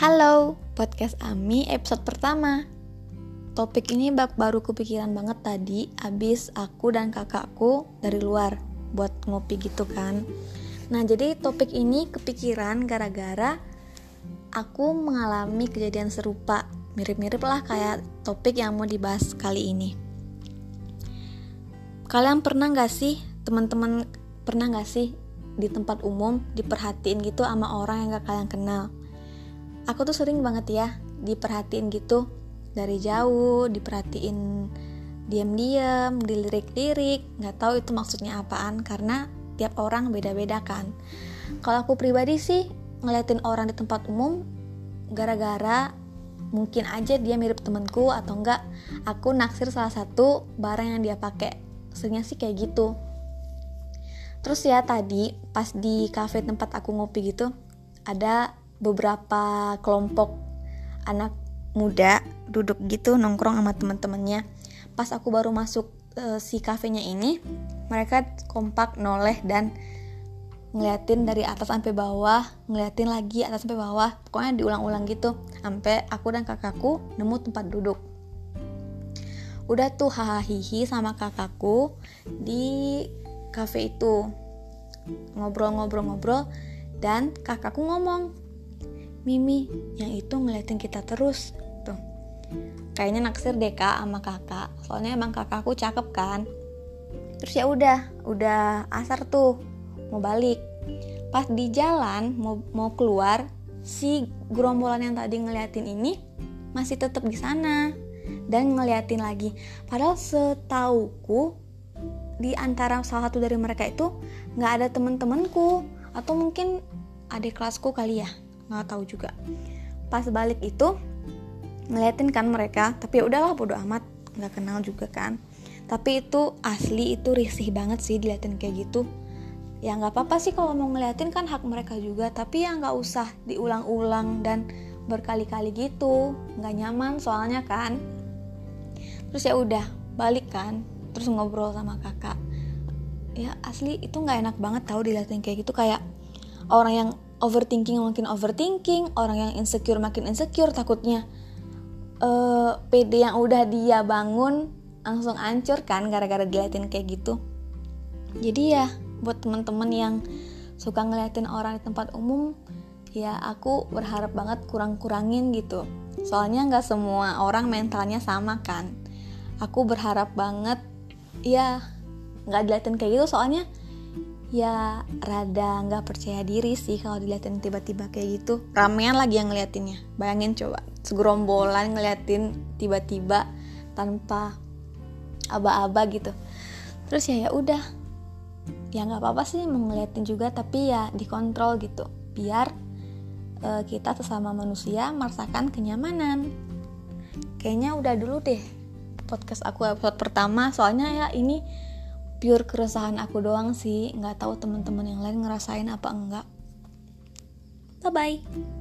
Halo, podcast Ami episode pertama. Topik ini baru kepikiran banget tadi abis aku dan kakakku dari luar buat ngopi gitu kan. Nah, jadi topik ini kepikiran gara-gara aku mengalami kejadian serupa. Mirip-mirip lah kayak topik yang mau dibahas kali ini. Kalian pernah gak sih, teman-teman pernah gak sih di tempat umum diperhatiin gitu sama orang yang gak kalian kenal? Aku tuh sering banget ya diperhatiin gitu. Dari jauh diperhatiin diam-diam dilirik-lirik. Nggak tahu itu maksudnya apaan karena tiap orang beda-beda kan. Kalau aku pribadi sih ngeliatin orang di tempat umum gara-gara mungkin aja dia mirip temenku atau enggak aku naksir salah satu barang yang dia pakai. Seringnya sih kayak gitu. Terus ya tadi pas di cafe tempat aku ngopi gitu ada beberapa kelompok anak muda duduk gitu nongkrong sama teman-temannya pas aku baru masuk e, si kafenya ini mereka kompak noleh dan ngeliatin dari atas sampai bawah ngeliatin lagi atas sampai bawah. Pokoknya diulang-ulang gitu sampai aku dan kakakku nemu tempat duduk. Udah tuh hahaha sama kakakku di kafe itu. Ngobrol-ngobrol-ngobrol dan kakakku ngomong Mimi yang itu ngeliatin kita terus tuh. Kayaknya naksir deh kak sama kakak. Soalnya emang kakakku cakep kan? Terus ya udah udah asar tuh mau balik. Pas di jalan mau mau keluar si gerombolan yang tadi ngeliatin ini masih tetap di sana dan ngeliatin lagi. Padahal setauku di antara salah satu dari mereka itu nggak ada temen-temenku atau mungkin adik kelasku kali ya nggak tahu juga. Pas balik itu ngeliatin kan mereka tapi ya udahlah bodo amat nggak kenal juga kan. Tapi itu asli itu risih banget sih diliatin kayak gitu. Ya nggak apa-apa sih kalau mau ngeliatin kan hak mereka juga tapi ya nggak usah diulang-ulang dan berkali-kali gitu. Nggak nyaman soalnya kan. Terus ya udah balik kan terus ngobrol sama kakak. Ya asli itu nggak enak banget tau diliatin kayak gitu kayak orang yang overthinking makin overthinking orang yang insecure makin insecure takutnya uh, PD yang udah dia bangun langsung ancur kan gara-gara diliatin kayak gitu. Jadi ya buat temen-temen yang suka ngeliatin orang di tempat umum ya aku berharap banget kurang-kurangin gitu. Soalnya nggak semua orang mentalnya sama kan. Aku berharap banget ya nggak diliatin kayak gitu soalnya ya rada nggak percaya diri sih kalau diliatin tiba-tiba kayak gitu. Ramean lagi yang ngeliatinnya. Bayangin coba segerombolan ngeliatin tiba-tiba tanpa aba-aba gitu. Terus ya ya udah. Ya nggak apa-apa sih mau ngeliatin juga tapi ya dikontrol gitu. Biar uh, kita sesama manusia merasakan kenyamanan. Kayaknya udah dulu deh podcast aku episode pertama. Soalnya ya ini pure keresahan aku doang sih. Nggak tahu teman-teman yang lain ngerasain apa enggak. Bye bye